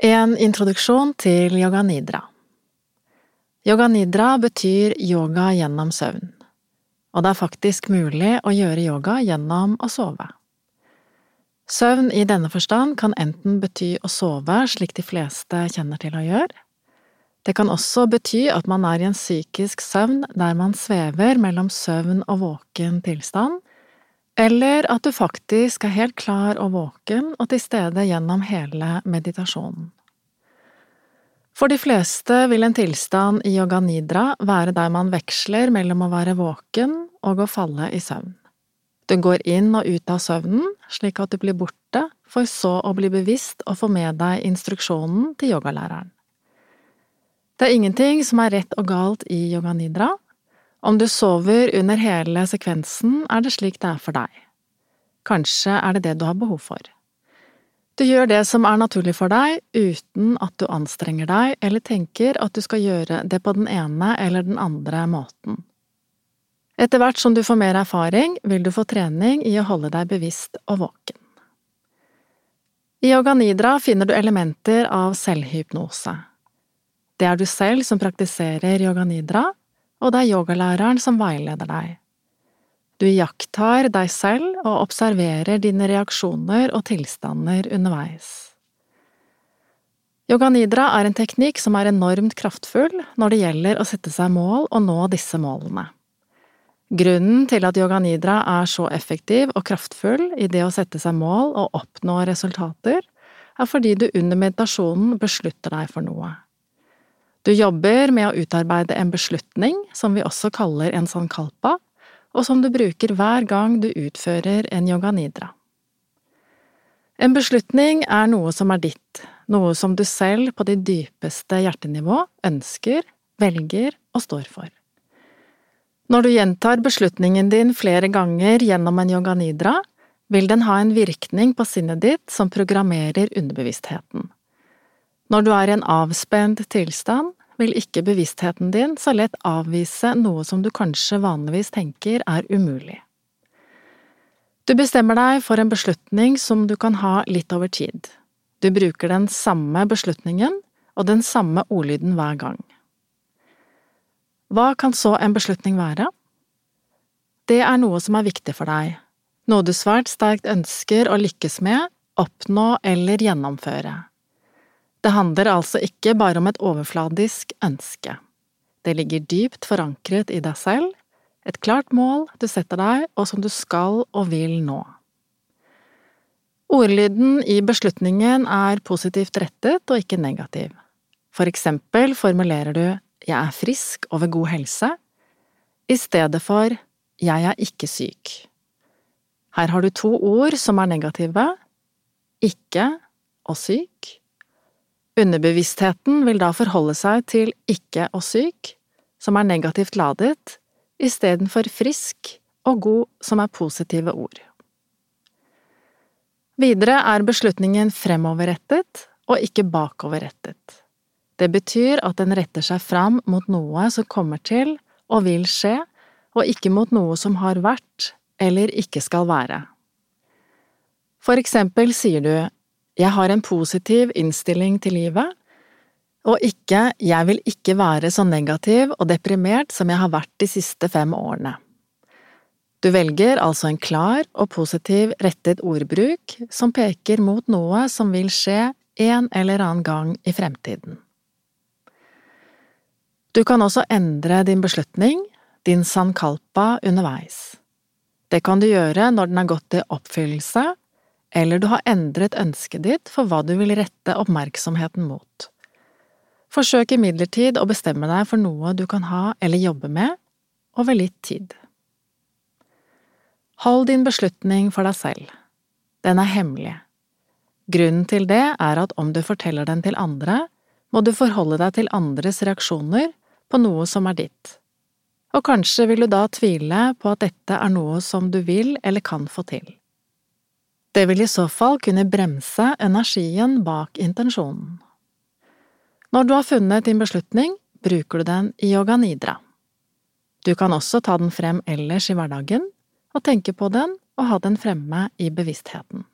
En introduksjon til yoga nidra Yoga nidra betyr yoga gjennom søvn, og det er faktisk mulig å gjøre yoga gjennom å sove. Søvn i denne forstand kan enten bety å sove, slik de fleste kjenner til å gjøre. Det kan også bety at man er i en psykisk søvn der man svever mellom søvn og våken tilstand, eller at du faktisk er helt klar og våken og til stede gjennom hele meditasjonen. For de fleste vil en tilstand i yoga nidra være der man veksler mellom å være våken og å falle i søvn. Du går inn og ut av søvnen, slik at du blir borte, for så å bli bevisst og få med deg instruksjonen til yogalæreren. Det er ingenting som er rett og galt i yoga nidra, om du sover under hele sekvensen, er det slik det er for deg. Kanskje er det det du har behov for. Du gjør det som er naturlig for deg, uten at du anstrenger deg eller tenker at du skal gjøre det på den ene eller den andre måten. Etter hvert som du får mer erfaring, vil du få trening i å holde deg bevisst og våken. I yoga nidra finner du elementer av selvhypnose. Det er du selv som praktiserer yoga nidra, og det er yogalæreren som veileder deg. Du iakttar deg selv og observerer dine reaksjoner og tilstander underveis. Yoga nidra er en teknikk som er enormt kraftfull når det gjelder å sette seg mål og nå disse målene. Grunnen til at yoga nidra er så effektiv og kraftfull i det å sette seg mål og oppnå resultater, er fordi du under meditasjonen beslutter deg for noe. Du jobber med å utarbeide en beslutning, som vi også kaller en sankalpa, og som du bruker hver gang du utfører en yoga nidra. En beslutning er noe som er ditt, noe som du selv på ditt dypeste hjertenivå ønsker, velger og står for. Når du gjentar beslutningen din flere ganger gjennom en yoga nidra, vil den ha en virkning på sinnet ditt som programmerer underbevisstheten. Når du er i en avspent tilstand, vil ikke bevisstheten din så lett avvise noe som du kanskje vanligvis tenker er umulig. Du bestemmer deg for en beslutning som du kan ha litt over tid. Du bruker den samme beslutningen og den samme ordlyden hver gang. Hva kan så en beslutning være? Det er noe som er viktig for deg, noe du svært sterkt ønsker å lykkes med, oppnå eller gjennomføre. Det handler altså ikke bare om et overfladisk ønske. Det ligger dypt forankret i deg selv, et klart mål du setter deg og som du skal og vil nå. Ordlyden i beslutningen er positivt rettet og ikke negativ. For eksempel formulerer du jeg er frisk og ved god helse, i stedet for jeg er ikke syk. Her har du to ord som er negative, ikke og syk, Underbevisstheten vil da forholde seg til ikke og syk, som er negativt ladet, istedenfor frisk og god, som er positive ord. Videre er beslutningen fremoverrettet og ikke bakoverrettet. Det betyr at den retter seg fram mot noe som kommer til og vil skje, og ikke mot noe som har vært eller ikke skal være. For eksempel sier du jeg har en positiv innstilling til livet, og ikke jeg vil ikke være så negativ og deprimert som jeg har vært de siste fem årene. Du velger altså en klar og positiv rettet ordbruk som peker mot noe som vil skje en eller annen gang i fremtiden. Du kan også endre din beslutning, din sankalpa, underveis. Det kan du gjøre når den har gått til oppfyllelse eller du har endret ønsket ditt for hva du vil rette oppmerksomheten mot. Forsøk imidlertid å bestemme deg for noe du kan ha eller jobbe med over litt tid. Hold din beslutning for deg selv. Den er hemmelig. Grunnen til det er at om du forteller den til andre, må du forholde deg til andres reaksjoner på noe som er ditt. Og kanskje vil du da tvile på at dette er noe som du vil eller kan få til. Det vil i så fall kunne bremse energien bak intensjonen. Når du har funnet din beslutning, bruker du den i yoga nidra. Du kan også ta den frem ellers i hverdagen, og tenke på den og ha den fremme i bevisstheten.